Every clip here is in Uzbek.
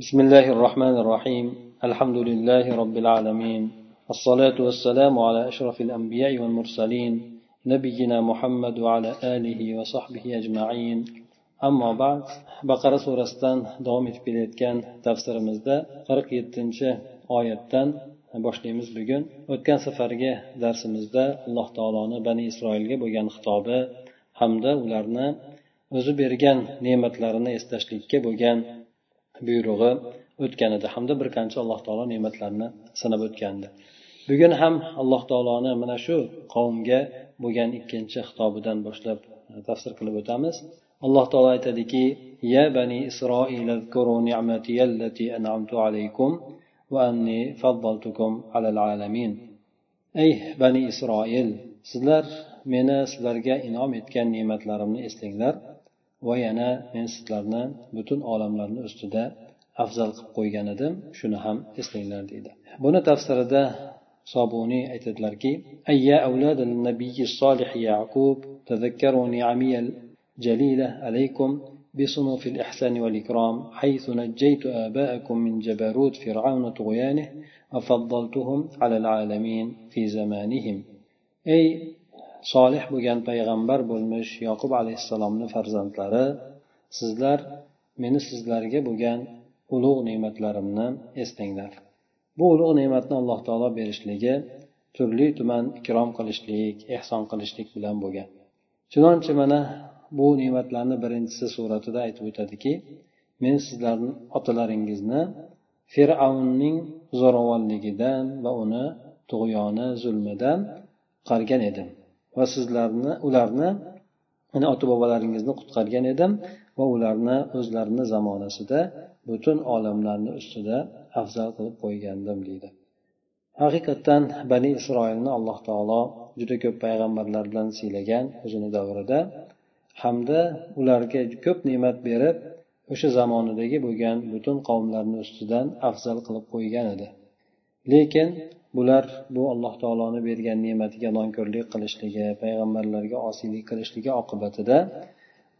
بسم الله الرحمن الرحيم الحمد لله رب العالمين الصلاة والسلام على أشرف الأنبياء والمرسلين نبينا محمد وعلى آله وصحبه أجمعين أما بعد بقرة سورة davom etib kelayotgan tafsirimizda qirq yettinchi oyatdan boshlaymiz bugun o'tgan safargi darsimizda alloh taoloni bani isroilga bo'lgan xitobi hamda ularni o'zi bergan ne'matlarini eslashlikka bo'lgan buyrug'i o'tgan edi. Hamda bir qancha alloh taolo ne'matlarini sanab o'tgandi. Bugun ham alloh taoloni mana shu qavmga bo'lgan ikkinchi xitobidan boshlab e, tafsir qilib o'tamiz. Alloh taolo aytadiki ya bani isroil ni'mati allati an'amtu alaykum va anni faddaltukum alal alamin. Ey bani isroil sizlar meni sizlarga inom etgan ne'matlarimni eslanglar. Va yana men sizlarni butun olamlarni ustida afzal qilib qo'ygan edim shuni ham eslanglar deydi buni tafsirida sobuniy aytadilarki ayya avlad nabiy solih yaqub تذكروا نعمي الجليلة عليكم بصنوف الإحسان والإكرام حيث نجيت آباءكم من جبروت فرعون طغيانه وفضلتهم على العالمين في زمانهم أي solih bo'lgan payg'ambar bo'lmish yoqub alayhissalomni farzandlari sizlar meni sizlarga bo'lgan ulug' ne'matlarimni eslanglar bu ulug' ne'matni alloh taolo berishligi turli tuman ikrom qilishlik ehson qilishlik bilan bo'lgan. Chunonchi mana bu ne'matlarni birinchisi suratida aytib o'tadiki men sizlarni otalaringizni fir'avnning zo'ravonligidan va uni tug'yoni zulmidan qutqargan edim. Va sizlarni ularni yani ota bobolaringizni qutqargan edim va ularni o'zlarini zamonasida butun olamlarni ustida afzal qilib qo'ygandim deydi. Haqiqatdan bani isroilni alloh taolo juda ko'p payg'ambarlar bilan siylagan o'zini davrida hamda ularga ko'p ne'mat berib o'sha zamonidagi bo'lgan butun qavmlarni ustidan afzal qilib qo'ygan edi. Lekin bular bu alloh taoloni bergan ne'matiga nonko'rlik qilishligi payg'ambarlarga osiylik qilishligi oqibatida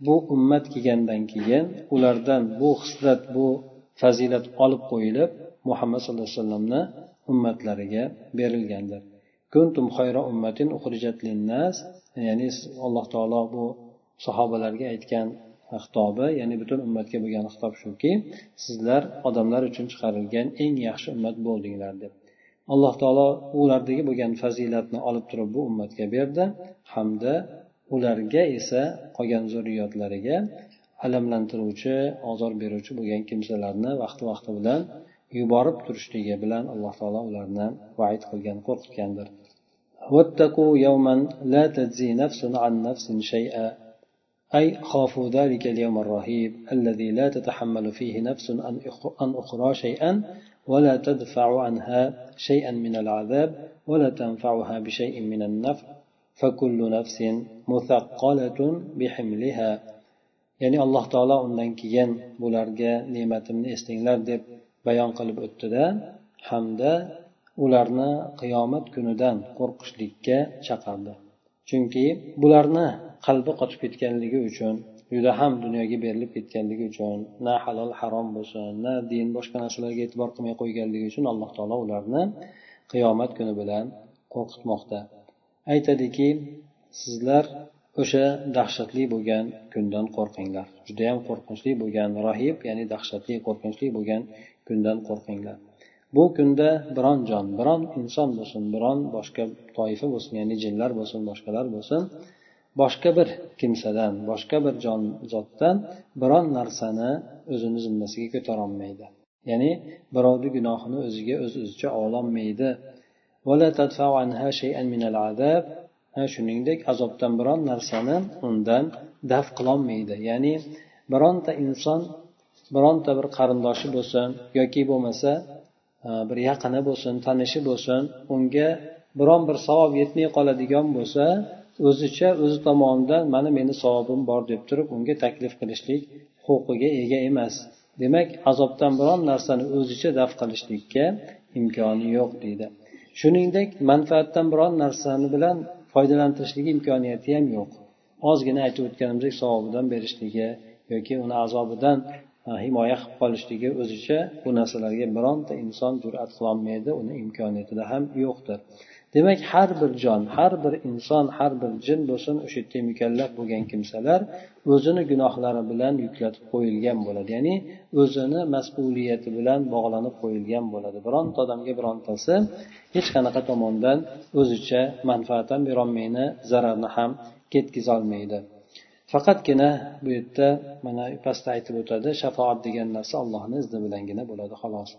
bu ummat kelgandan keyin ulardan bu hislat bu fazilat olib qo'yilib muhammad sallallohu alayhi vasallamni ummatlariga berilgandir. Kuntum xayra ummatin uxrijat linnas ya'ni alloh taolo bu sahobalarga aytgan xitobi ya'ni butun ummatga bo'lgan xitob shuki sizlar odamlar uchun chiqarilgan eng yaxshi ummat bo'ldinglar deb alloh taolo ulardagi bo'lgan fazilatni olib turib bu ummatga berdi hamda ularga esa qolgan zurriyotlariga alamlantiruvchi ozor beruvchi bo'lgan kimsalarni vaqti vaqti bilan yuborib turishligi bilan alloh taolo ularni vaid qilgan qo'rqitgandir واتقوا يوما لا تجزي نفس عن نفس شيئا أي خافوا ذلك اليوم الرهيب الذي لا تتحمل فيه نفس عن أخرى شيئا ولا تدفع عنها شيئا من العذاب ولا تنفعها بشيء من النفع فكل نفس مثقلة بحملها ya'ni alloh taolo undan keyin bularga ne'matimni eslanglar deb bayon qilib o'tdida hamda ularni qiyomat kunidan qo'rqishlikka chaqirdi chunki bularni qalbi qotib ketganligi uchun juda ham dunyoga berilib ketganligi uchun na halol harom bo'lsin na din boshqa narsalarga e'tibor qilmay qo'yganligi uchun alloh taolo ularni qiyomat kuni bilan qo'rqitmoqda. Aytadiki sizlar o'sha dahshatli bo'lgan kundan qo'rqinglar. Judayam qo'rqinchli bo'lgan rohib ya'ni dahshatli qo'rqinchli bo'lgan kundan qo'rqinglar. Bu kunda biron jon biron inson bo'lsin biron boshqa toifa bo'lsin ya'ni jinlar bo'lsin boshqalar bo'lsin boshqa bir kimsadan boshqa bir jon zotdan biron narsani o'zini zimmasiga ko'tarolmaydi. Ya'ni birovni gunohini o'ziga o'z o'zicha ololmaydi shuningdek azobdan biron narsani undan daf qilolmaydi. Ya'ni bironta inson bironta bir qarindoshi bo'lsin yoki bo'lmasa bir yaqini bo'lsin tanishi bo'lsin unga biron bir savob yetmay qoladigan bo'lsa o'zicha o'zi tomonidan mana meni savobim bor deb turib unga taklif qilishlik huquqiga ega emas. Demak azobdan biron narsani o'zicha daf qilishlikka imkoni yo'q deydi. Shuningdek manfaatdan biron narsani bilan foydalantirishligi imkoniyati ham yo'q. Ozgina aytib o'tganimizdek savobidan berishligi yoki uni azobidan e, himoya qilib qolishligi o'zicha bu narsalarga bironta inson jur'at qilolmaydi uni imkoniyatida ham yo'qdir. Demak har bir jon har bir inson har bir jin bo'lsin o'sha yerda mukallaf bo'lgan kimsalar o'zini gunohlari bilan yuklatib qo'yilgan bo'ladi. Ya'ni o'zini mas'uliyati bilan bog'lanib qo'yilgan bo'ladi. Bironta odamga birontasi hech qanaqa tomondan o'zicha manfaat ham berolmaydi zararni ham ketkazolmaydi. Faqatgina bu yerda mana pastda aytib o'tadi shafoat degan narsa allohni izni bilangina bo'ladi xolos.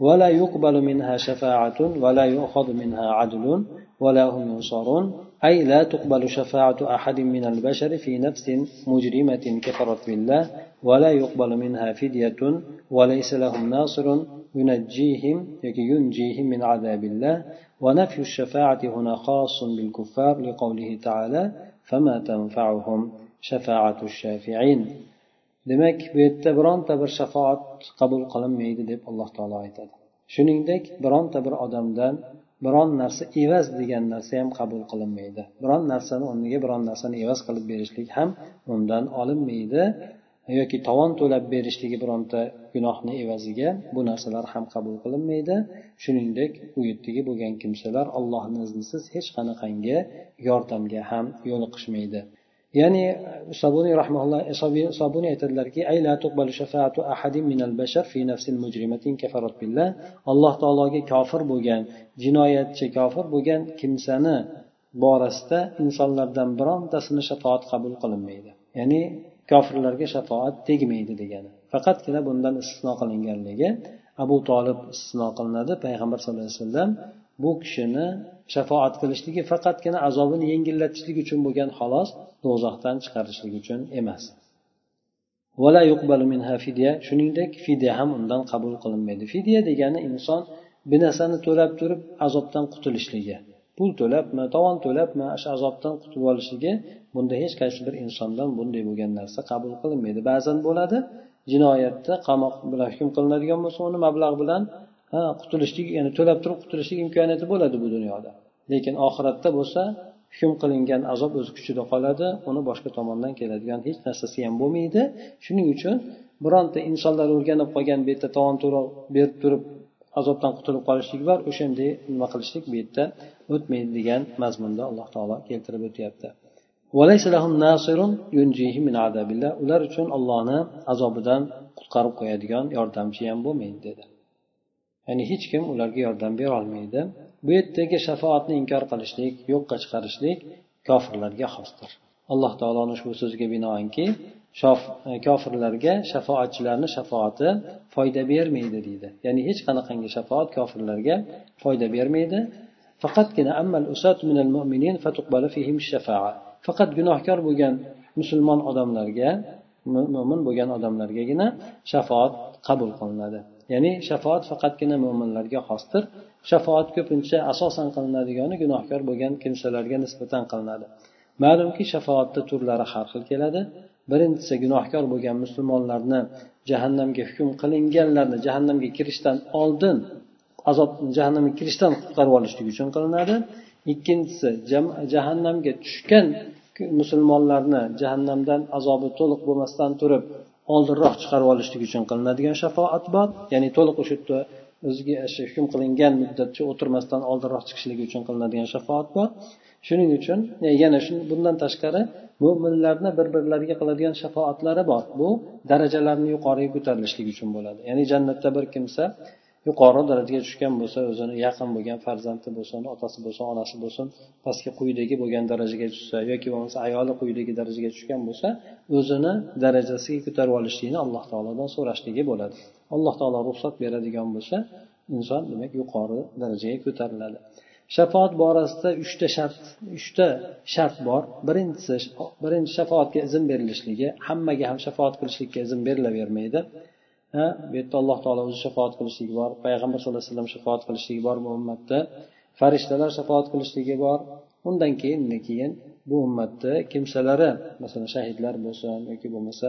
ولا يقبل منها شفاعة ولا يؤخذ منها عدل ولا هم ينصرون. أي لا تقبل شفاعة أحد من البشر في نفس مجرمة كفرت بالله ولا يقبل منها فدية وليس لهم ناصر ينجيهم ينجيهم من عذاب الله. ونفي الشفاعة هنا خاص بالكفار لقوله تعالى فما تنفعهم shafaatu shafiin demak bu yerda bironta bir shafoat qabul qilinmaydi deb alloh taolo aytadi. Shuningdek bironta bir odamdan biron narsa evaz degan narsa ham qabul qilinmaydi. Biron narsani o'rniga biron narsani evaz qilib berishlik ham undan olinmaydi. Yoki tovon to'lab berishligi bironta gunohni evaziga bu narsalar ham qabul qilinmaydi. Shuningdek u yerdagi bo'lgan kimsalar allohni iznisiz hech qanaqangi yordamga ham yo'liqishmaydi ya'ni sobuniy rahmaulloh sobuniy aytadilarki alloh taologa kofir bo'lgan jinoyatchi kofir bo'lgan kimsani borasida insonlardan birontasini shafoat qabul qilinmaydi. Ya'ni kofirlarga shafoat tegmaydi degani. Faqatgina bundan istisno qilinganligi abu tolib istisno qilinadi. Payg'ambar sallallohu alayhi vasallam bu kishini shafoat qilishligi faqatgina azobini yengillatishlik uchun bo'lgan xolos do'zaxdan chiqarishlik uchun emas. Shuningdek fidya ham undan qabul qilinmaydi. Fidya degani inson bir narsani to'lab turib azobdan qutulishligi. Pul to'labmi tovon to'labmi shu azobdan qutulib olishligi bunda hech qaysi bir insondan bunday bo'lgan narsa qabul qilinmaydi. Ba'zan bo'ladi jinoyatda qamoq bilan hukm qilinadigan bo'lsa uni mablag' bilan ha qutulishlik ya'ni to'lab turib qutulishlik imkoniyati bo'ladi bu dunyoda. Lekin oxiratda bo'lsa hukm qilingan azob o'z kuchida qoladi uni boshqa tomondan keladigan hech narsasi ham bo'lmaydi. Shuning uchun bironta insonlar o'rganib qolgan bu yerda tovon to'lov berib turib azobdan qutulib qolishlik bor o'shanday nima qilishlik bu yerda o'tmaydi degan mazmunda alloh taolo keltirib o'tyapti. ular uchun ollohni azobidan qutqarib qo'yadigan yordamchi ham bo'lmaydi dedi. Ya'ni hech kim ularga yordam berolmaydi. Bu yerdagi shafoatni inkor qilishlik yo'qqa chiqarishlik kofirlarga xosdir. Alloh taoloni ushbu so'ziga binoanki e, kofirlarga shafoatchilarni shafoati foyda bermaydi deydi. Ya'ni hech qanaqangi shafoat kofirlarga foyda bermaydi. Faqatgina ammal usat minal mu'minin fatuqbalu fihim shafa'a. Faqat gunohkor bo'lgan musulmon odamlarga mo'min bo'lgan odamlargagina shafoat qabul qilinadi. Ya'ni shafoat faqatgina mo'minlarga xosdir. Shafoat ko'pincha asosan qilinadigani gunohkor bo'lgan kimsalarga nisbatan qilinadi. Ma'lumki shafoatni turlari har xil keladi. Birinchisi gunohkor bo'lgan musulmonlarni jahannamga hukm qilinganlarni jahannamga kirishdan oldin azob jahannamga kirishdan qutqarib olishlik uchun qilinadi. Ikkinchisi jahannamga tushgan musulmonlarni jahannamdan azobi to'liq bo'lmasdan turib oldinroq chiqarib olishlik uchun qilinadigan shafoat bor. Ya'ni to'liq o'sha yerda o'ziga hukm qilingan muddatcha o'tirmasdan oldinroq chiqishligi uchun qilinadigan shafoat bor. Shuning uchun e, yana bundan tashqari mo'minlarni bir birlariga qiladigan shafoatlari bor. Bu darajalarni yuqoriga ko'tarilishligi uchun bo'ladi. Ya'ni jannatda bir kimsa yuqori darajaga tushgan bo'lsa o'zini yaqin bo'lgan farzandi bo'lsin otasi bo'lsin onasi bo'lsin pastki quyidagi bo'lgan darajaga tushsa yoki bo'lmasa ayoli quyidagi darajaga tushgan bo'lsa o'zini darajasiga ko'tarib olishlikni alloh taolodan so'rashligi bo'ladi. Alloh taolo ruxsat beradigan bo'lsa inson demak yuqori darajaga ko'tariladi. Shafoat borasida uchta shart uchta shart bor. Birinchisi birinchi shafoatga izn berilishligi hammaga ham shafoat qilishlikka izn berilavermaydi. Bu yerda alloh taolo o'zi shafoat qilishligi bor payg'ambar sallallohu alayhi vasallam shafoat qilishligi bor bu ummatda. Farishtalar shafoat qilishligi bor. Undan keyin keyin bu ummatni kimsalari masalan shahidlar bo'lsin yoki bo'lmasa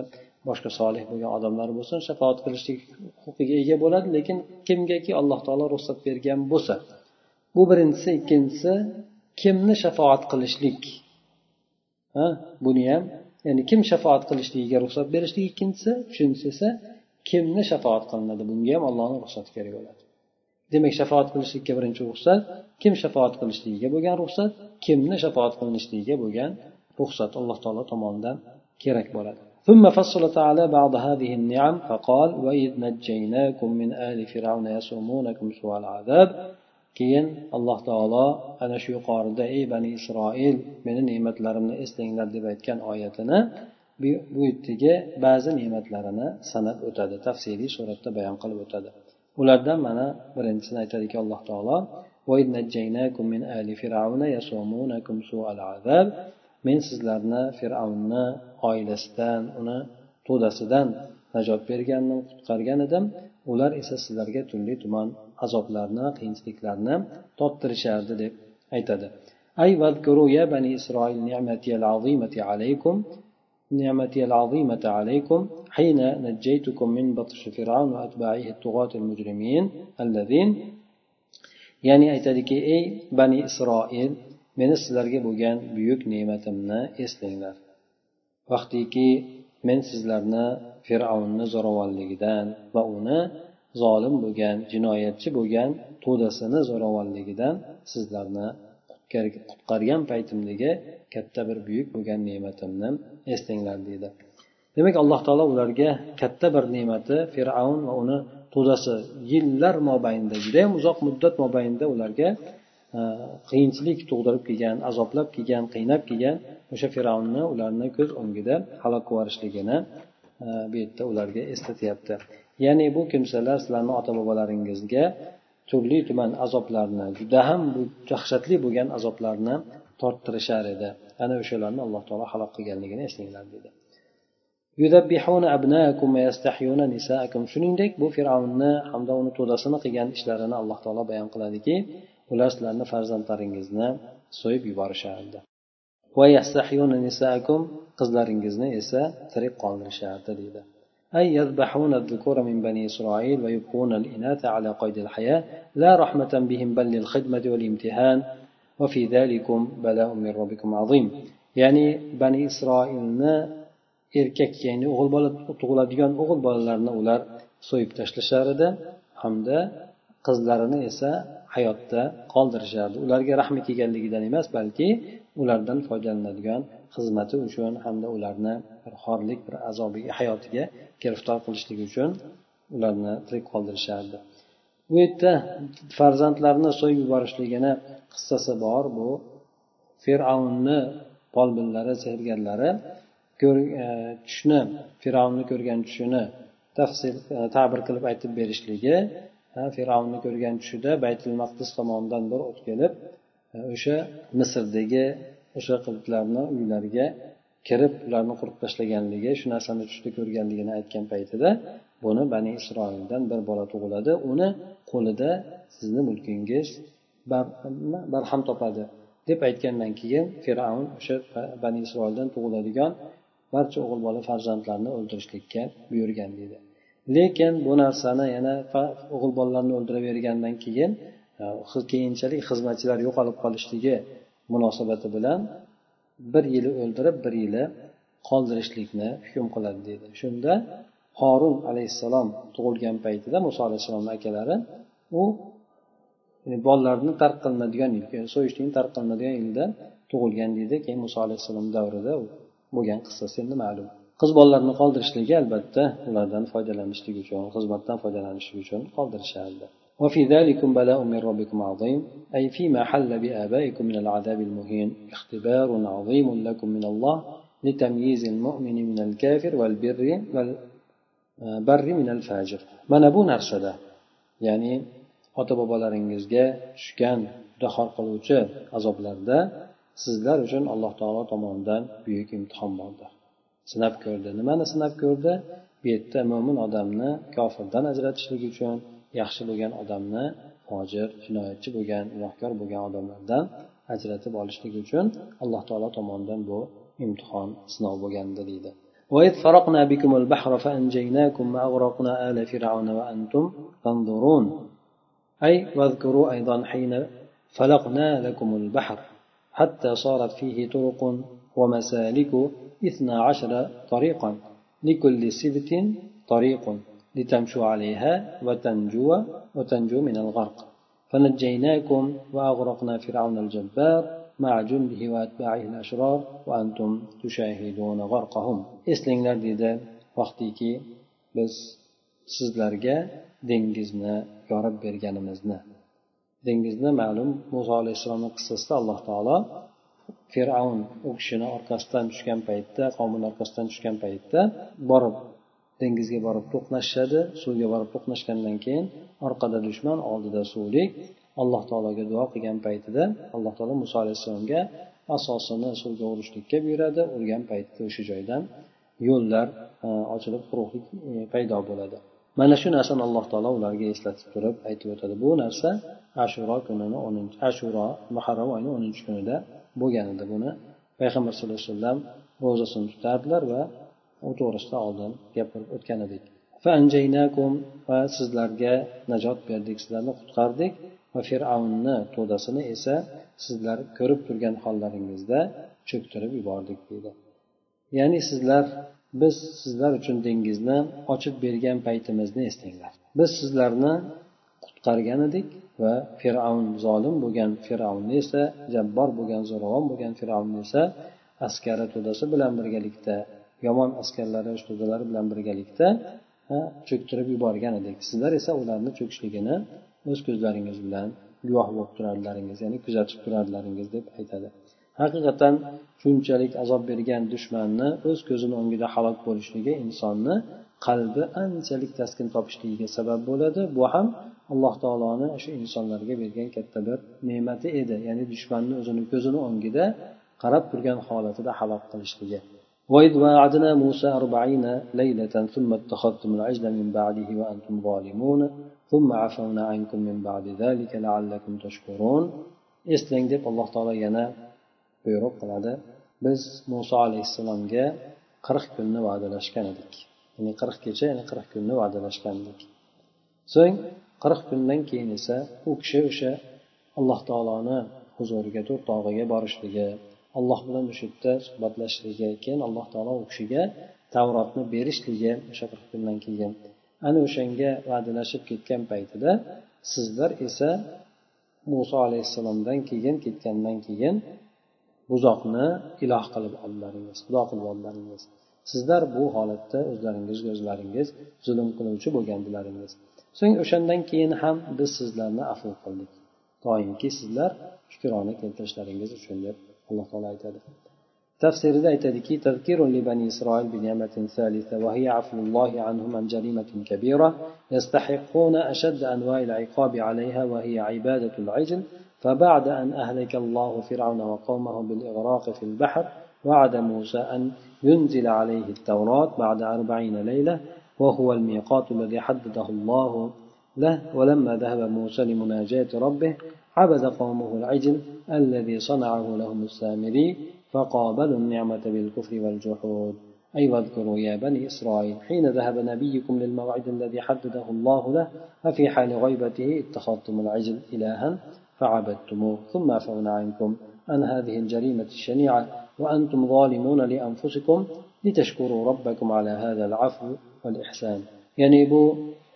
boshqa solih bo'lgan odamlar bo'lsin shafoat qilishlik huquqiga ega bo'ladi lekin kimgaki alloh taolo ruxsat bergan bo'lsa. Bu birinchisi ikkinchisi kimni shafoat qilishlik? Ha buni ham ya'ni kim shafoat qilishligiga ruxsat berishlik? Ikkinchisi uchinchisi esa kimni shafoat qilinadi bunga ham allohni ruxsati kerak bo'ladi demak shafoat qilishlikka birinchi ruxsat kim shafoat qilishligiga bo'lgan ruxsat kimni shafoat qilinishligiga bo'lgan ruxsat alloh taolo tomonidan kerak bo'ladi ثم فصل تعالى بعض هذه النعم فقال وإذ نجيناكم من آل فرعون يسومونكم سوء العذاب keyin alloh taolo ana shu yuqorida ey bani isroil meni ne'matlarimni eslanglar deb aytgan oyatini bu yerdagi ba'zi ne'matlarini sanab o'tadi tafsiliy suratda bayon qilib o'tadi ulardan mana birinchisini aytadiki alloh taolo men sizlarni fir'avnni oilasidan uni to'dasidan najot bergandim qutqargan edim ular esa sizlarga turli tuman azoblarni qiyinchiliklarni tottirishardi deb aytadi أي واذكروا يا بني إسرائيل نعمتي العظيمة عليكم نعمتي العظيمة عليكم حين نجيتكم من بطش فرعون وأتباعه الطغاة المجرمين الذين ya'ni aytadiki ey bani isroil meni sizlarga bo'lgan buyuk ne'matimni eslanglar vaqtiki men sizlarni fir'avnni zo'ravonligidan va uni zolim bo'lgan jinoyatchi bo'lgan to'dasini zo'ravonligidan sizlarni qutqargan paytimdagi katta bir buyuk bo'lgan ne'matimni eslanglar deydi. Demak alloh taolo ularga katta bir ne'mati fir'avn va uni to'dasi yillar mobaynida judayam uzoq muddat mobaynida ularga e, qiyinchilik tug'dirib kelgan azoblab kelgan qiynab kelgan o'sha fir'avnni ularni ko'z o'ngida halok qilib yuborishligini e, bu yerda ularga eslatyapti ya'ni bu kimsalar sizlarni ota bobolaringizga turli tuman azoblarni juda ham dahshatli bo'lgan azoblarni torttirishar edi. Ana o'shalarni alloh taolo halok qilganligini eslanglar dedi. Shuningdek bu fir'avnni hamda uni to'dasini qilgan ishlarini alloh taolo bayon qiladiki ular sizlarni farzandlaringizni so'yib yuborishardi. Qizlaringizni esa tirik qoldirishardi deydi أي يذبحون الذكور من بني إسرائيل ويبقون الإناث على قيد الحياة لا رحمة بهم بل للخدمة والامتحان وفي ذلكم بلاء من ربكم عظيم يعني بني إسرائيل erkak ya'ni o'g'il bola tug'iladigan o'g'il bolalarni ular so'yib tashlashar edi hamda qizlarini esa hayotda qoldirishardi ularga rahmi kelganligidan emas balki ulardan foydalanadigan xizmati uchun hamda ularni bir xorlik bir azobiga hayotiga giriftor qilishligi uchun ularni tirik qoldirishardi. Bu yerda farzandlarni so'yib yuborishligini qissasi bor. Bu fir'avnni folbinlari sehrgarlari e, tushni fir'avnni ko'rgan tushini tafsil e, ta'bir qilib aytib berishligi fir'avnni ko'rgan tushida baytul maqdis tomonidan bir o't kelib o'sha misrdagi o'sha qiliblarni uylariga kirib ularni qurib tashlaganligi shu narsani tushda ko'rganligini aytgan paytida buni bani isroildan bir bola tug'iladi. Uni qo'lida sizni mulkingiz barham topadi deb aytgandan keyin fir'avn o'sha bani isroildan tug'iladigan barcha o'g'il bola farzandlarni o'ldirishlikka buyurgan deydi lekin bu narsani yana o'g'il bolalarni o'ldiravergandan keyin keyinchalik xizmatchilar yo'qolib qolishligi munosabati bilan bir yili o'ldirib bir yili qoldirishlikni hukm qiladi deydi. Shunda horun alayhissalom tug'ilgan paytida muso alayhissalomni akalari u bolalarni tark qilinadigan yil so'yishlikni tark qilinadigan yilda tug'ilgan deydi keyin muso alayhissalom davrida bo'lgan qissasi endi ma'lum. Qiz bolalarni qoldirishligi albatta ulardan foydalanishlik uchun xizmatdan foydalanishlik uchun qoldirishardi. وفي ذلكم بلاء من ربكم عظيم أي فيما حل بآبائكم من العذاب المهين اختبار عظيم لكم من الله لتمييز المؤمن من الكافر والبر والبر من الفاجر mana bu narsada ya'ni ota bobolaringizga tushgan juda xor qiluvchi azoblarda sizlar uchun alloh taolo tomonidan buyuk imtihon bordir sinab ko'rdi nimani sinab ko'rdi bu yerda mo'min odamni kofirdan ajratishlik uchun yaxshi bo'lgan odamni fojir jinoyatchi bo'lgan gunohkor bo'lgan odamlardan ajratib olishlik uchun alloh taolo tomonidan bu imtihon sinov bo'lgandi deydi وإذ فرقنا بكم البحر فأنجيناكم وأغرقنا آل فرعون وأنتم تنظرون أي واذكروا أيضا حين فلقنا لكم البحر حتى صارت فيه طرق ومسالك اثنا عشر طريقا لكل سبت طريق لتمشوا عليها وتنجوا وتنجوا من الغرق فنجيناكم وأغرقنا فرعون الجبار مع جنده وأتباعه الأشرار وأنتم تشاهدون غرقهم eslanglar dedi vaqtiki biz sizlarga dengizni yorib berganimizni dengizni ma'lum muso alayhissalomni qissasida alloh taolo fir'avn u kishini orqasidan tushgan paytda qavmini orqasidan tushgan paytda borib dengizga borib to'qnashishadi suvga borib to'qnashgandan keyin orqada dushman oldida suvlik alloh taologa duo qilgan paytida alloh taolo muso alayhissalomga asosini suvga urishlikka buyuradi. Urgan paytda o'sha joydan yo'llar e, ochilib quruqlik e, paydo bo'ladi. Mana shu narsani alloh taolo ularga eslatib turib aytib o'tadi. Bu narsa ashuro kunini o'ninchi ashuro muharram oyini o'ninchi kunida bo'lgan edi. Buni payg'ambar sallallohu alayhi vasallam ro'zasini tutardilar va u to'g'risida oldin gapirib o'tgan edik. Va sizlarga najot berdik sizlarni qutqardik. Va fir'avnni to'dasini esa sizlar ko'rib turgan hollaringizda cho'ktirib yubordik deydi ya'ni sizlar biz sizlar uchun dengizni ochib bergan paytimizni eslanglar biz sizlarni qutqargan edik va fir'avn zolim bo'lgan fir'avnni esa jabbor bo'lgan zo'ravon bo'lgan fir'avnni esa askari to'dasi bilan birgalikda yomon askarlari to'dalari bilan birgalikda cho'ktirib yuborgan edik. Sizlar esa ularni cho'kishligini o'z ko'zlaringiz bilan guvoh bo'lib turardilaringiz ya'ni kuzatib turardilaringiz deb aytadi. Haqiqatdan shunchalik azob bergan dushmanni o'z ko'zini o'ngida halok bo'lishligi insonni qalbi anchalik taskin topishligiga sabab bo'ladi. Bu ham alloh taoloni shu insonlarga bergan katta bir ne'mati edi. Ya'ni dushmanni o'zini ko'zini o'ngida qarab turgan holatida halok qilishligi. وإذ وعدنا موسى أربعين ليلة ثم اتخذتم العجل من بعده وأنتم ظالمون ثم عفونا عنكم من بعد ذلك لعلكم تشكرون eslang deb alloh taolo yana buyruq qiladi. Biz muso alayhissalomga 40 kunni va'dalashgan edik. Ya'ni qirq kecha ya'ni 40 kunni va'dalashgan edik. So'ng qirq kundan keyin esa u kishi o'sha alloh taoloni huzuriga to'rt tog'iga borishligi alloh bilan o'sha yerda suhbatlashishligi keyin alloh taolo u kishiga tavrotni berishligi o'sha qirq kundan keyin ana o'shanga va'dalashib ketgan paytida sizlar esa muso alayhissalomdan keyin ketgandan keyin buzoqni iloh qilib oldilaringiz xudo qilib oldilaringiz sizlar bu holatda o'zlaringizga o'zlaringiz zulm qiluvchi bo'lgandilaringiz. So'ng o'shandan keyin ham biz sizlarni afv qildik. Doimki sizlar shukrona keltirishlaringiz uchun deb alloh taolo aytadi tafsirida aytadiki تذكير لبني إسرائيل بنعمة ثالثة وهي عفو الله عنهم عن جريمة كبيرة يستحقون أشد أنواع العقاب عليها وهي عبادة العجل. فبعد أن أهلك الله فرعون وقومه بالإغراق في البحر وعد موسى أن ينزل عليه التوراة بعد أربعين ليلة وهو الميقات الذي حدده الله له. ولما ذهب موسى لمناجاة ربه عبد قومه العجل الذي صنعه لهم السامري فقابلوا النعمة بالكفر والجحود. أي واذكروا يا بني إسرائيل حين ذهب نبيكم للموعد الذي حدده الله له ففي حال غيبته اتخذتم العجل إلها فعبدتموه ثم عفونا عنكم. عن هذه الجريمة الشنيعة وأنتم ظالمون لأنفسكم لتشكروا ربكم على هذا العفو والإحسان. يعني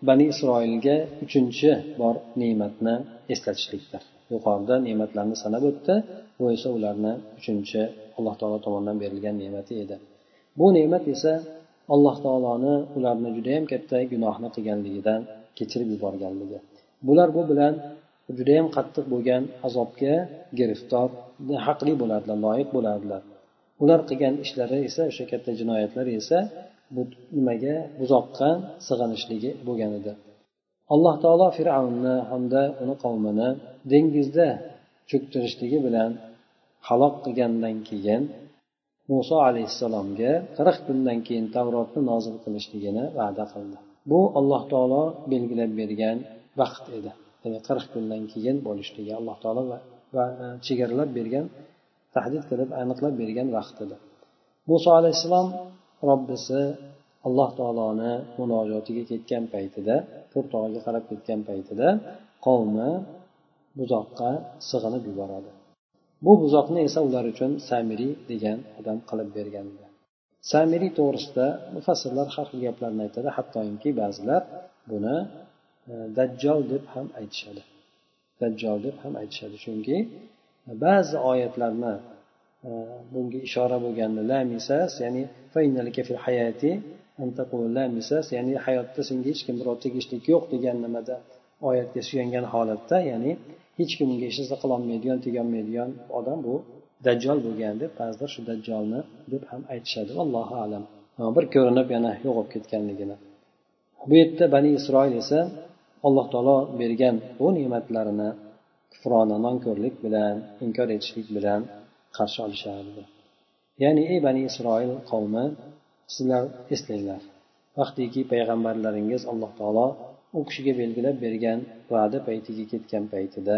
bani isroilga uchinchi bor ne'matni eslatishlikdir. Yuqorida ne'matlarni sanab o'tdi. Bu esa ularni uchinchi alloh taolo tomonidan berilgan ne'mati edi. Bu ne'mat esa alloh taoloni ularni judayam katta gunohni qilganligidan kechirib yuborganligi. Bular bu bilan judayam qattiq bo'lgan azobga giriftor haqli bo'lardilar loyiq bo'lardilar. Ular qilgan ishlari esa o'sha katta jinoyatlari esa bu nimaga buzoqqa sig'inishligi bo'lgan edi alloh taolo fir'avnni hamda uni qavmini dengizda cho'ktirishligi bilan halok qilgandan keyin muso alayhissalomga qirq kundan keyin tavrotni nozil qilishligini va'da qildi. Bu alloh taolo belgilab bergan vaqt edi. Ya'ni qirq kundan keyin bo'lishligi alloh taolo va chegaralab bergan tahdid qilib aniqlab bergan vaqt edi. Muso alayhissalom robbisi alloh taoloni munojotiga ketgan paytida to'rt tog'iga qarab ketgan paytida qavmi buzoqqa sig'inib yuboradi. Bu buzoqni esa ular uchun samiriy degan odam qilib bergan samiriy to'g'risida mufassirlar har xil gaplarni aytadi hattoki ba'zilar buni e, dajjol deb ham aytishadi. Dajjol deb ham aytishadi. Chunki e, ba'zi oyatlarni bunga ishora bo'lganda la misas ya'ni hayati ya'ni hayotda senga hech kim birov tegishlik yo'q degan nimada oyatga suyangan holatda ya'ni hech kim unga hech narsa qilolmaydigan tegolmaydigan odam bu dajjol bo'lgan deb ba'zilar shu dajjolni deb ham aytishadi. Allohu alam. Bir ko'rinib yana yo'qolib ketganligini. Bu yerda bani isroil esa alloh taolo bergan bu ne'matlarini kufrona nonko'rlik bilan inkor etishlik bilan qarshi olishardi. Ya'ni ey bani isroil qavmi sizlar eslanglar. Vaqtiki payg'ambarlaringiz alloh taolo u kishiga belgilab bergan va'da paytiga ketgan paytida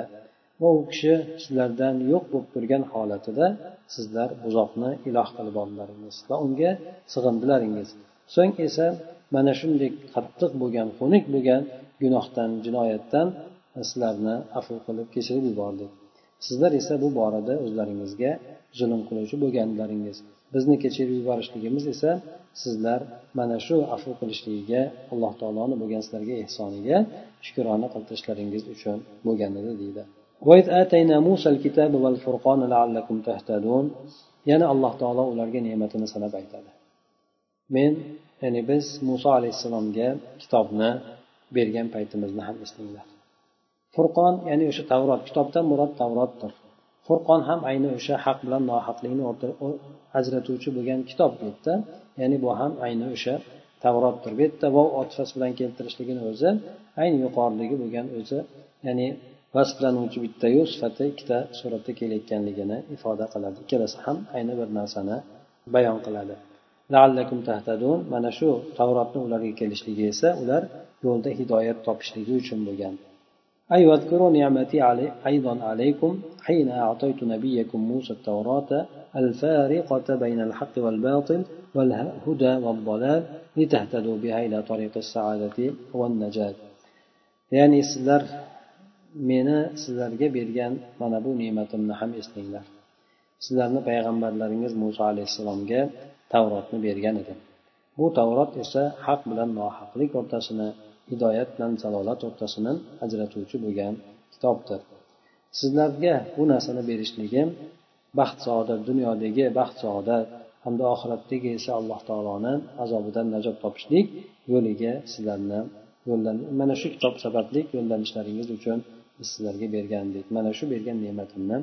va u kishi sizlardan yo'q bo'lib turgan holatida sizlar buzoqni iloh qilib oldilaringiz va unga sig'indilaringiz. So'ng esa mana shunday qattiq bo'lgan xunuk bo'lgan gunohdan jinoyatdan sizlarni afu qilib kechirib yubordik sizlar esa bu borada o'zlaringizga zulm qiluvchi bo'lganlaringiz. Bizni kechirib yuborishligimiz esa sizlar mana shu afu qilishligiga alloh taoloni bo'lgan sizlarga ehsoniga shukrona qiltirishlaringiz uchun bo'lgan edi deydi yana alloh taolo ularga ne'matini sanab aytadi. Men ya'ni biz muso alayhissalomga kitobni bergan paytimizni ham eslanglar. Furqon ya'ni o'sha tavrot kitobdan murod tavrotdir furqon ham ayni o'sha haq bilan nohaqlikni ajratuvchi bo'lgan kitob bu yerda. Ya'ni bu ham ayni o'sha tavrotdir bu yerda. Vov otifasi bilan keltirishligini o'zi ayni yuqoridagi bo'lgan o'zi ya'ni vasflanuvchi bittayu sifati ikkita suratda kelayotganligini ifoda qiladi. Ikkalasi ham ayni bir narsani bayon qiladi. Laallakum tahtadun. Mana shu tavrotni ularga kelishligi esa ular yo'lda hidoyat topishligi uchun bo'lgan. أي واذكروا نعمتي علي أيضا عليكم حين أعطيت نبيكم موسى التوراة الفارقة بين الحق والباطل والهدى والضلال لتهتدوا بها إلى طريق السعادة والنجاة يعني سلر meni sizlarga bergan mana bu ne'matimni ham eslanglar sizlarni payg'ambarlaringiz muso alayhissalomga tavrotni bergan edim bu tavrot esa haq bilan nohaqlik o'rtasini hidoyat bilan zalolat o'rtasini ajratuvchi bo'lgan kitobdir. Sizlarga bu narsani berishligim baxt saodat dunyodagi baxt saodat hamda oxiratdagi esa alloh taoloni azobidan najot topishlik yo'liga sizlarni yo'llan mana shu kitob sababli yo'llanishlaringiz uchun biz sizlarga bergandik. Mana shu bergan ne'matimni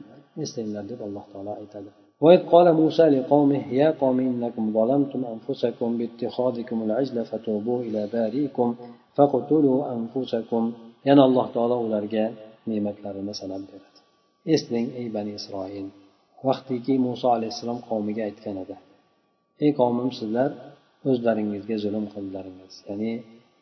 eslanglar deb alloh taolo aytadi. وإذ قال موسى لقومه يا قوم إنكم ظلمتم أنفسكم باتخاذكم العجل فتوبوا إلى بارئكم فاقتلوا أنفسكم yana alloh taolo ularga ne'matlarini sanab beradi eslang ey bani isroil vaqtiki muso alayhissalom qavmiga aytgan edi ey qavmim sizlar o'zlaringizga zulm qildilaringiz ya'ni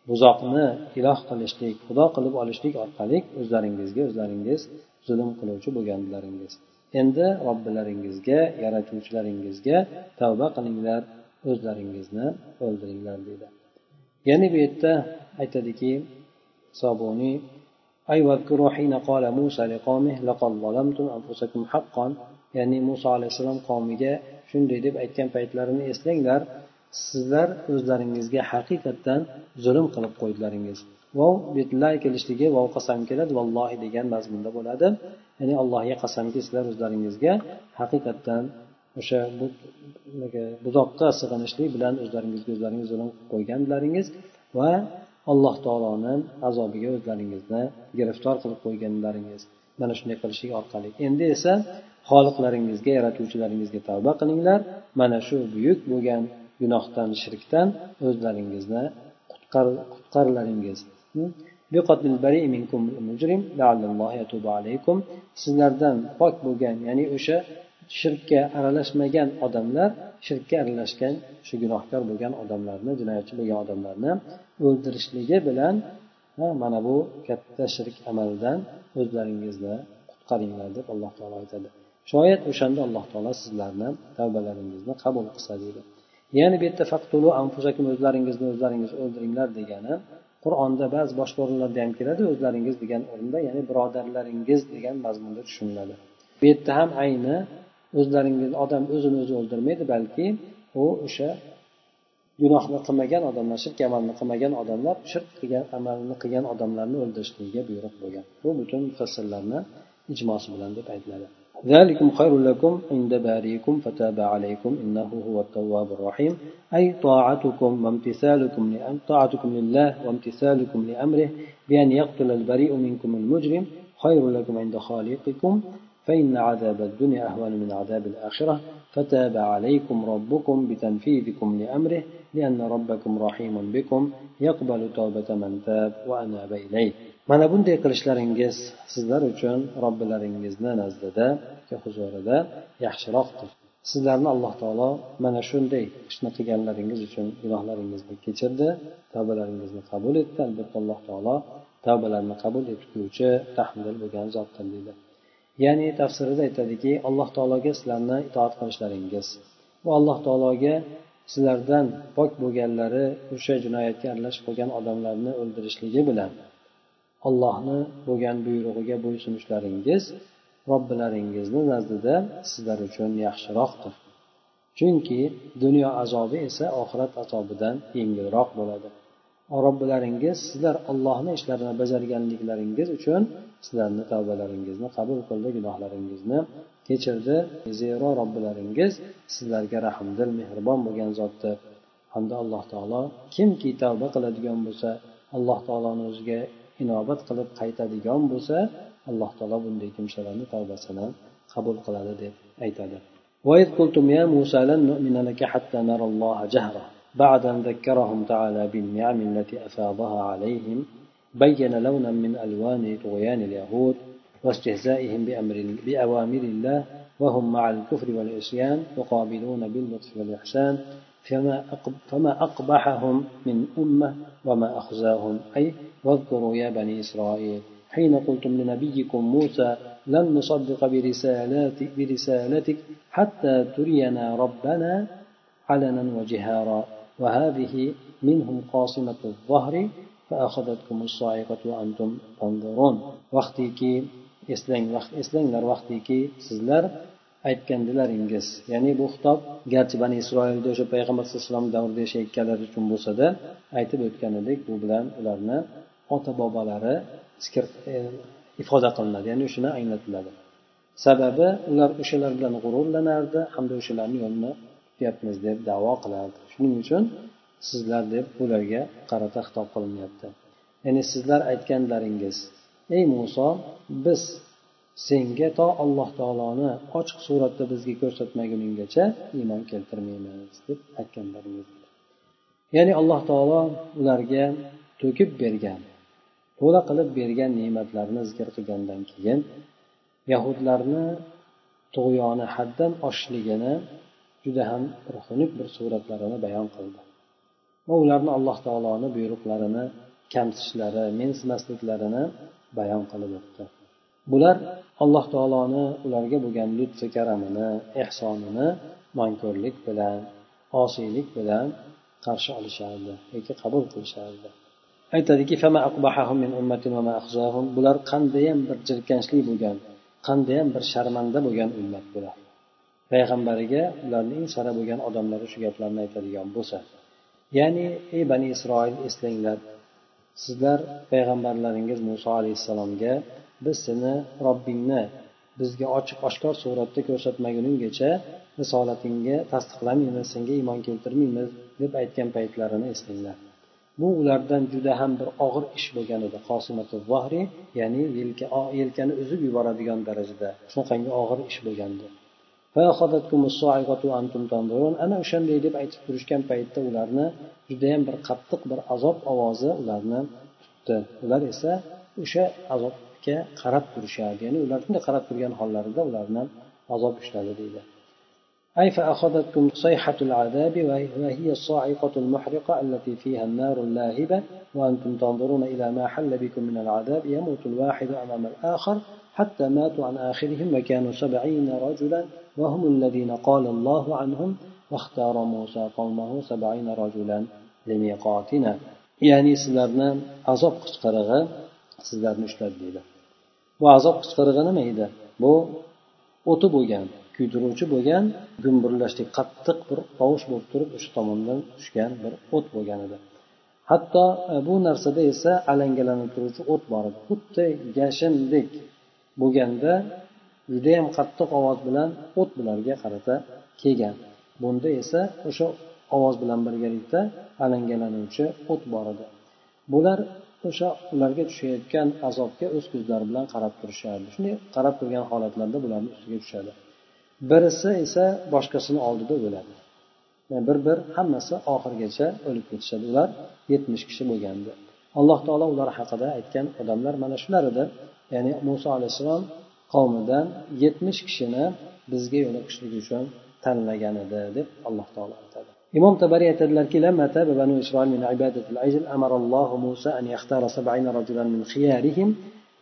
buzoqni iloh qilishlik xudo qilib olishlik orqali o'zlaringizga o'zlaringiz zulm qiluvchi bo'lganlaringiz Endi robbilaringizga yaratuvchilaringizga tavba qilinglar o'zlaringizni o'ldiringlar deydi. Ya'ni bu yerda aytadiki sobuniy ya'ni muso alayhissalom qavmiga shunday deb aytgan paytlarini eslanglar sizlar o'zlaringizga haqiqatdan zulm qilib qo'ydilaringiz. Vov betlar kelishligi vov qasam keladi vallohi degan mazmunda bo'ladi. Ya'ni allohga qasamki sizlar o'zlaringizga haqiqatdan o'sha buzoqqa sig'inishlik bilan o'zlaringizga o'zlaringiz zulm qilib qo'yganlaringiz va alloh taoloni azobiga o'zlaringizni giriftor qilib qo'yganlaringiz mana shunday qilishlik orqali. Endi esa xoliqlaringizga yaratuvchilaringizga tavba qilinglar. Mana shu buyuk bo'lgan gunohdan shirkdan o'zlaringizni qutqarlaringiz. Sizlardan pok bo'lgan ya'ni o'sha shirkka aralashmagan odamlar shirkka aralashgan shu gunohkor bo'lgan odamlarni jinoyatchi bo'lgan odamlarni o'ldirishligi bilan mana bu katta shirk amalidan o'zlaringizni qutqaringlar deb alloh taolo aytadi. Shoyat o'shanda alloh taolo sizlarni tavbalaringizni qabul qilsa deydi. Ya'ni bu yerda faqtulu anfusakum o'zlaringizni o'zlaringiz o'ldiringlar degani qur'onda ba'zi boshqa o'rinlarda ham keladi o'zlaringiz degan o'rinda ya'ni birodarlaringiz degan mazmunda tushuniladi. Bu yerda ham ayni o'zlaringiz odam o'zini o'zi o'ldirmaydi balki u o'sha gunohni qilmagan odamlar shirk amalni qilmagan odamlar shirk qilgan amalni qilgan odamlarni o'ldirishligiga buyruq bo'lgan. Bu butun mufassirlarni ijmosi bilan deb aytiladi. ذلكم خير لكم عند باريكم فتاب عليكم إنه هو التواب الرحيم. أي طاعتكم وامتثالكم طاعتكم لله وامتثالكم لأمره بأن يقتل البريء منكم المجرم خير لكم عند خالقكم فإن عذاب الدنيا أهون من عذاب الآخرة. فتاب عليكم ربكم بتنفيذكم لأمره لأن ربكم رحيم بكم. يقبل توبة من تاب وأناب إليه. Mana bunday qilishlaringiz sizlar uchun robbilaringizni nazdida huzurida yaxshiroqdir. Sizlarni alloh taolo mana shunday ishni qilganlaringiz uchun gunohlaringizni kechirdi tavbalaringizni qabul etdi. Albatta alloh taolo tavbalarni qabul etguvchi tahmil bo'lgan zotdir deydi. Ya'ni tafsirida aytadiki alloh taologa sizlarni itoat qilishlaringiz va alloh taologa sizlardan pok bo'lganlari o'sha jinoyatga aralashib qolgan odamlarni o'ldirishligi bilan ollohni bo'lgan buyrug'iga bo'ysunishlaringiz robbilaringizni nazdida sizlar uchun yaxshiroqdir. Chunki dunyo azobi esa oxirat azobidan yengilroq bo'ladi. Robbilaringiz sizlar ollohni ishlarini bajarganliklaringiz uchun sizlarni tavbalaringizni qabul qildi gunohlaringizni kechirdi. Zero robbilaringiz sizlarga rahmdil mehribon bo'lgan zotdir. Hamda alloh taolo kimki tavba qiladigan bo'lsa alloh taoloni o'ziga inobat qilib qaytadigan bo'lsa alloh taolo bunday kimsalarni tavbasini qabul qiladi deb aytadi. بعد أن ذكرهم تعالى بالنعم التي أفاضها عليهم بين لونا من ألوان طغيان اليهود واستهزائهم بأمر بأوامر الله وهم مع الكفر والعصيان يقابلون باللطف والإحسان فما فما أقبحهم من أمة وما أخزاهم. أي واذكروا يا بني إسرائيل حين قلتم لنبيكم موسى لن نصدق برسالات برسالتك حتى ترينا ربنا علنا وجهارا. وهذه منهم قاصمة الظهر فأخذتكم الصاعقة وأنتم تنظرون. وقتيكي eslang vaqt eslanglar vaqtiki aytgandilaringiz. Ya'ni bu xitob garchi bani isroilda o'sha payg'ambar sallallohu alayhi vasallam davrida yashayotganlari uchun bo'lsada aytib o'tganidek bu bilan ularni ota bobolari e, ifoda qilinadi. Ya'ni shuni anglatiladi. Sababi ular o'shalar bilan g'ururlanardi hamda o'shalarni yo'lini tutyapmiz deb davo qilardi. Shuning uchun sizlar deb ularga qarata xitob qilinyapti. Ya'ni sizlar aytganlaringiz ey muso biz senga to alloh taoloni ochiq suratda bizga ko'rsatmaguninggacha iymon keltirmaymiz deb aytganlaringiz ya'ni alloh taolo ularga to'kib bergan to'la qilib bergan ne'matlarni zikr qilgandan keyin yahudlarni tug'yoni haddan oshishligini juda ham bir xunuk bir suratlarini bayon qildi. Va ularni alloh taoloni buyruqlarini kamsitishlari mensimasliklarini bayon qilib o'tdi. Bular alloh taoloni ularga bo'lgan lutfi karamini ehsonini manko'rlik bilan osiylik bilan qarshi olishardi yoki qabul qilishardi. Aytadiki bular qandayyam bir jirkanchli bo'lgan qandayyam bir sharmanda bo'lgan ummat bular. Payg'ambariga ularni eng sara bo'lgan odamlari shu gaplarni aytadigan bo'lsa ya'ni ey bani isroil eslanglar sizlar payg'ambarlaringiz muso alayhissalomga biz seni robbingni bizga ochiq oshkor suratda ko'rsatmaguninggacha risolatingga tasdiqlamaymiz senga iymon keltirmaymiz deb aytgan paytlarini eslanglar. Bu ulardan juda ham bir og'ir ish bo'lgan edi. Qosimatu vahri ya'ni yelkani uzib yuboradigan darajada shunaqangi og'ir ish bo'lgandi ana o'shanday deb aytib turishgan paytda ularni judayam bir qattiq bir azob ovozi ularni tutdi ular esa o'sha azobga qarab turishardi ya'ni ular shunday qarab turgan hollarida ularni azob ushladi deydi أي فأخذتكم صيحة العذاب وهي الصاعقة المحرقة التي فيها النار اللاهبة وأنتم تنظرون إلى ما حل بكم من العذاب يموت الواحد أمام الآخر حتى ماتوا عن آخرهم وكانوا سبعين رجلا وهم الذين قال الله عنهم واختار موسى قومه سبعين رجلا لميقاتنا ya'ni sizlarni azob qichqirig'i sizlarni ushladi deydi bu azob qichqirig'i nima edi bu o'ti bo'lgan kuydiruvchi bo'lgan gumburlashlik qattiq bir tovush bo'lib turib o'sha tomondan tushgan bir o't bo'lgan edi hatto e, bu narsada esa alangalanib turuvchi o't bor edi xuddi yashindek bo'lganda judayam qattiq ovoz bilan o't bularga qarata kelgan. Bunda esa o'sha ovoz bilan birgalikda alangalanuvchi o't bor edi. Bular o'sha ularga tushayotgan azobga o'z ko'zlari bilan qarab turishardi. Shunday qarab turgan holatlarda bularni ustiga tushadi. Birisi esa boshqasini oldida o'ladi. Bir bir hammasi oxirigacha o'lib ketishadi. Ular yetmish kishi bo'lgandi. Alloh taolo ular haqida aytgan odamlar mana shular edi ya'ni muso alayhissalom qavmidan yetmish kishini bizga yo'liqishlik uchun tanlagan edi deb alloh taolo aytadi imom tabariy aytadilarki لما تاب بنو إسرائيل من عبادة العجل أمر الله موسى أن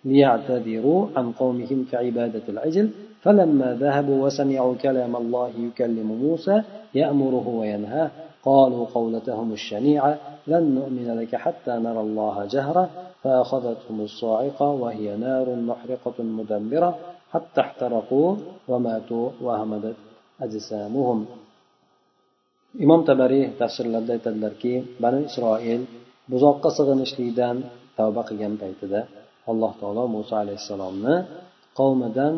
ليعتذروا عن قومهم في عبادة العجل فلما ذهبوا وسمعوا كلام الله يكلم موسى يأمره وينهاه قالوا قولتهم الشنيعة لن نؤمن لك حتى نرى الله جهرة فأخذتهم الصاعقة وهي نار محرقة مدمرة حتى احترقوا وماتوا وهمدت أجسامهم imom tabariy tafsirlarida aytadilarki bani isroil buzoqqa sig'inishlikdan tavba qilgan paytida alloh taolo muso alayhissalomni qavmidan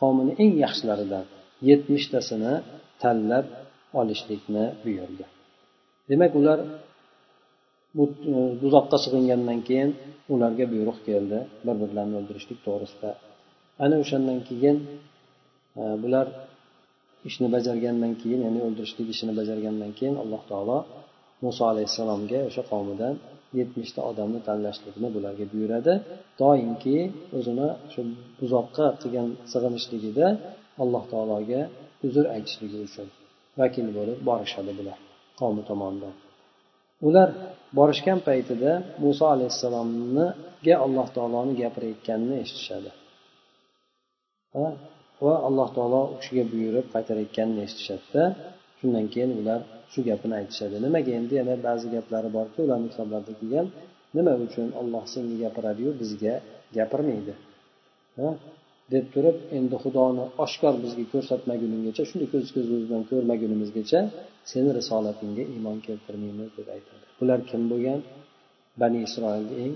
qavmini eng yaxshilaridan yetmishtasini tanlab olishlikni buyurgan demak ular bu e, buzoqqa sig'ingandan keyin ularga buyruq keldi. Bir birlarini o'ldirishlik to'g'risida. Ana o'shandan keyin e, bular ishni bajargandan keyin ya'ni o'ldirishlik ishini bajargandan keyin alloh taolo muso alayhissalomga o'sha qavmidan yetmishta odamni tanlashlikni bularga buyuradi. Doimki o'zini shu buzoqqa qilgan sig'inishligida alloh taologa uzr aytishligi uchun vakil bo'lib borishadi bular. Qavmi tomonidan. Ular borishgan paytida muso alayhissalomga alloh taoloni gapirayotganini eshitishadi. Va alloh taolo u kishiga buyurib qaytarayotganini eshitishadida shundan keyin ular shu gapini aytishadi. Nimaga endi? Yana ba'zi gaplari borki ularni kitoblarida kelgan nima uchun olloh senga gapiradiyu bizga gapirmaydi? Deb turib endi xudoni oshkor bizga ko'rsatmaguninggacha shunday ko'z ko'zimiz bilan ko'rmagunimizgacha seni risolatingga iymon keltirmaymiz deb aytadi. Bular kim bo'lgan? Bani isroilni eng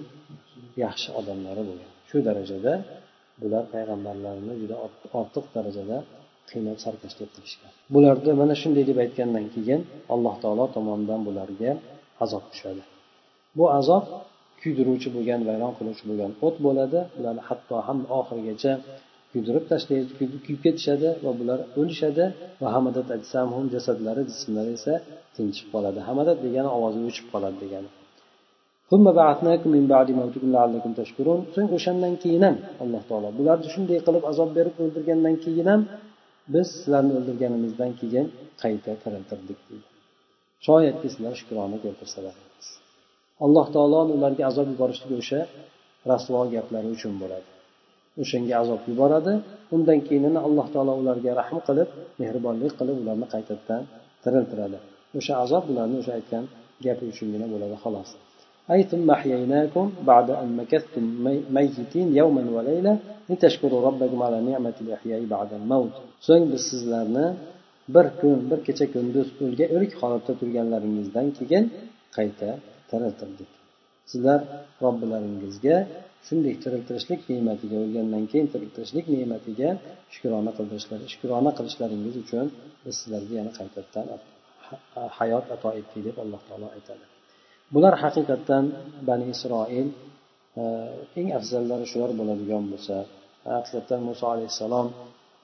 yaxshi odamlari bo'lgan. Shu darajada bular payg'ambarlarni juda ortiq darajada qiynab sarkashlik qilishgan. Bularni mana shunday deb aytgandan keyin alloh taolo tomonidan bularga azob tushadi. Bu azob kuydiruvchi bo'lgan vayron qiluvchi bo'lgan o't bo'ladi. Bularni hatto ham oxirigacha kuydirib tashlaydi kuyib ketishadi va bular o'lishadi va hamadat jasadlari jismlari esa tinchib qoladi. Hamadat degani ovozi o'chib qoladi degani. So'ng o'shandan keyin ham alloh taolo bularni shunday qilib azob berib o'ldirgandan keyin ham biz sizlarni o'ldirganimizdan keyin qayta tiriltirdik deydi shoyatki sizlar shukrona keltirsalar. alloh taoloni ularga azob yuborishligi o'sha rasvo gaplari uchun bo'ladi o'shanga azob yuboradi undan keyin alloh taolo ularga rahm qilib mehribonlik qilib ularni qaytadan tiriltiradi o'sha azob ularni o'sha aytgan gapi uchungina bo'ladi xolos أي ثم أحييناكم بعد أن مكثتم ميتين يوما وليلة لتشكروا ربكم على نعمة الإحياء بعد الموت so'ng biz sizlarni bir kun bir kecha kunduz o'lik holatda turganlaringizdan keyin qayta tiriltirdik. Sizlar robbilaringizga shunday tiriltirishlik ne'matiga o'lgandan keyin tiriltirishlik ne'matiga shukrona qildirishlar shukrona qilishlaringiz uchun biz sizlarga yana qaytadan hayot ato etdik deb alloh taolo aytadi. Bular haqiqatdan bani isroil e, eng afzallari shular bo'ladigan bo'lsa haqiqatdan muso alayhissalom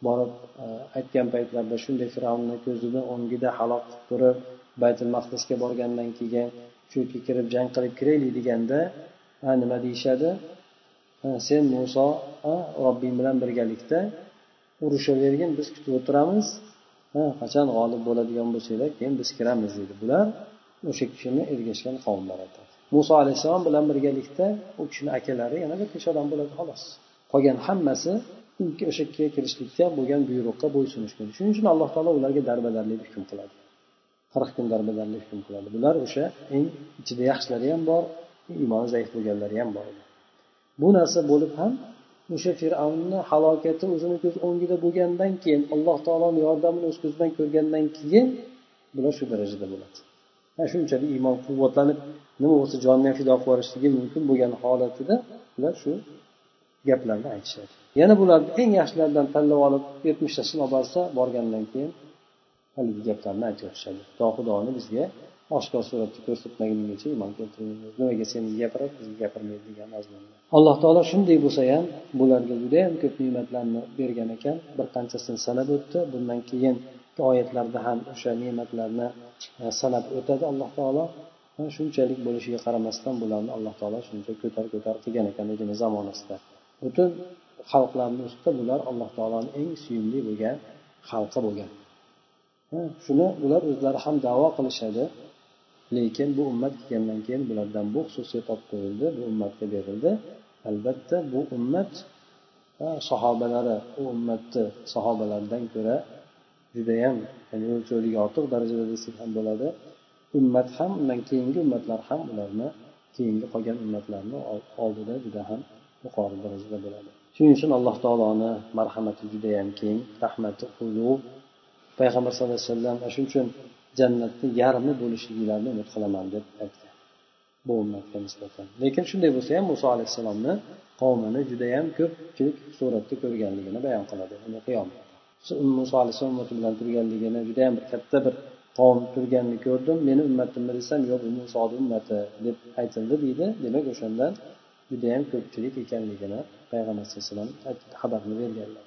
borib e, aytgan paytlarida shunday fir'avnni ko'zini o'ngida halok qilib turib baytul maqdisga borgandan keyin shu yerga kirib jang qilib kiraylik deganda nima deyishadi? Sen muso robbing bilan birgalikda urushavergin biz kutib o'tiramiz. Ha qachon g'olib bo'ladigan bo'lsanglar keyin biz kiramiz deydi bular o'sha kishini ergashgan qavmlar aytadi muso alayhissalom bilan birgalikda u kishini akalari yana bir necha odam bo'ladi xolos. Qolgan hammasi o'sha kirishlikka bo'lgan buyruqqa bo'ysunishgan. Shuning uchun alloh taolo ularga darbadarlik hukm qiladi. Qirq kun darbadarlik hukm qiladi. Bular o'sha eng ichida yaxshilari ham bor iymoni zaif bo'lganlari ham bor. Bu narsa bo'lib ham o'sha fir'avnni halokati o'zini ko'z o'ngida bo'lgandan keyin alloh taoloni yordamini o'z ko'zi bilan ko'rgandan keyin bular shu darajada bo'ladi. Shunchalik iymon quvvatlanib nima bo'lsa jonini ham fido qilib yuborishligi mumkin bo'lgan holatida ular shu gaplarni aytishadi. Yana bularni eng yaxshilaridan tanlab olib yetmishtasini olib borsa borgandan keyin haligi gaplarni aytyotishadi to xudoni bizga oshkor suratda ko'rsatmaguningcha iymon keltirmaymiz nimaga sen gapirib bizga gapirmaydi degan mazmunda alloh taolo shunday bo'lsa ham bularga judayam ko'p ne'matlarni bergan ekan. Bir qanchasini sanab o'tdi bundan keyin oyatlarda ham o'sha ne'matlarni e, sanab o'tadi alloh taolo. E, shunchalik bo'lishiga qaramasdan bularni alloh taolo shuncha ko'tar ko'tar qilgan ekan o'zini zamonasida. Butun xalqlarni ustida bular alloh taoloni eng suyumli bo'lgan xalqi bo'lgan. Shuni ular o'zlari ham davo qilishadi. Lekin bu ummat kelgandan keyin bulardan bu xususiyat olib qo'yildi bu ummatga berildi. Albatta bu ummat sahobalari u ummatni sahobalaridan ko'ra judayam ya'ni o'lchovligi ortiq darajada desak ham bo'ladi. Ummat ham undan keyingi ummatlar ham ularni keyingi qolgan ummatlarni oldida juda ham yuqori darajada bo'ladi. Shuning uchun alloh taoloni marhamati judayam keng. Rahmati ulug' payg'ambar sallallohu alayhi vasallam shuning uchun jannatni yarmi bo'lishliklarini umid qilaman deb aytgan. Bu ummatga nisbatan. Lekin shunday bo'lsa ham muso alayhissalomni qavmini judayam ko'pchilik suratda ko'rganligini bayon qiladi. Uni qiyomatda muso alayhissalom ummati bilan turganligini judayam bir katta bir qavm turganini ko'rdim. Meni ummatimmi desam yo'q bu musoni ummati deb aytildi deydi. Demak o'shandan judayam ko'pchilik ekanligini payg'ambar sallallohu alayhi vasallam xabarni berganlar.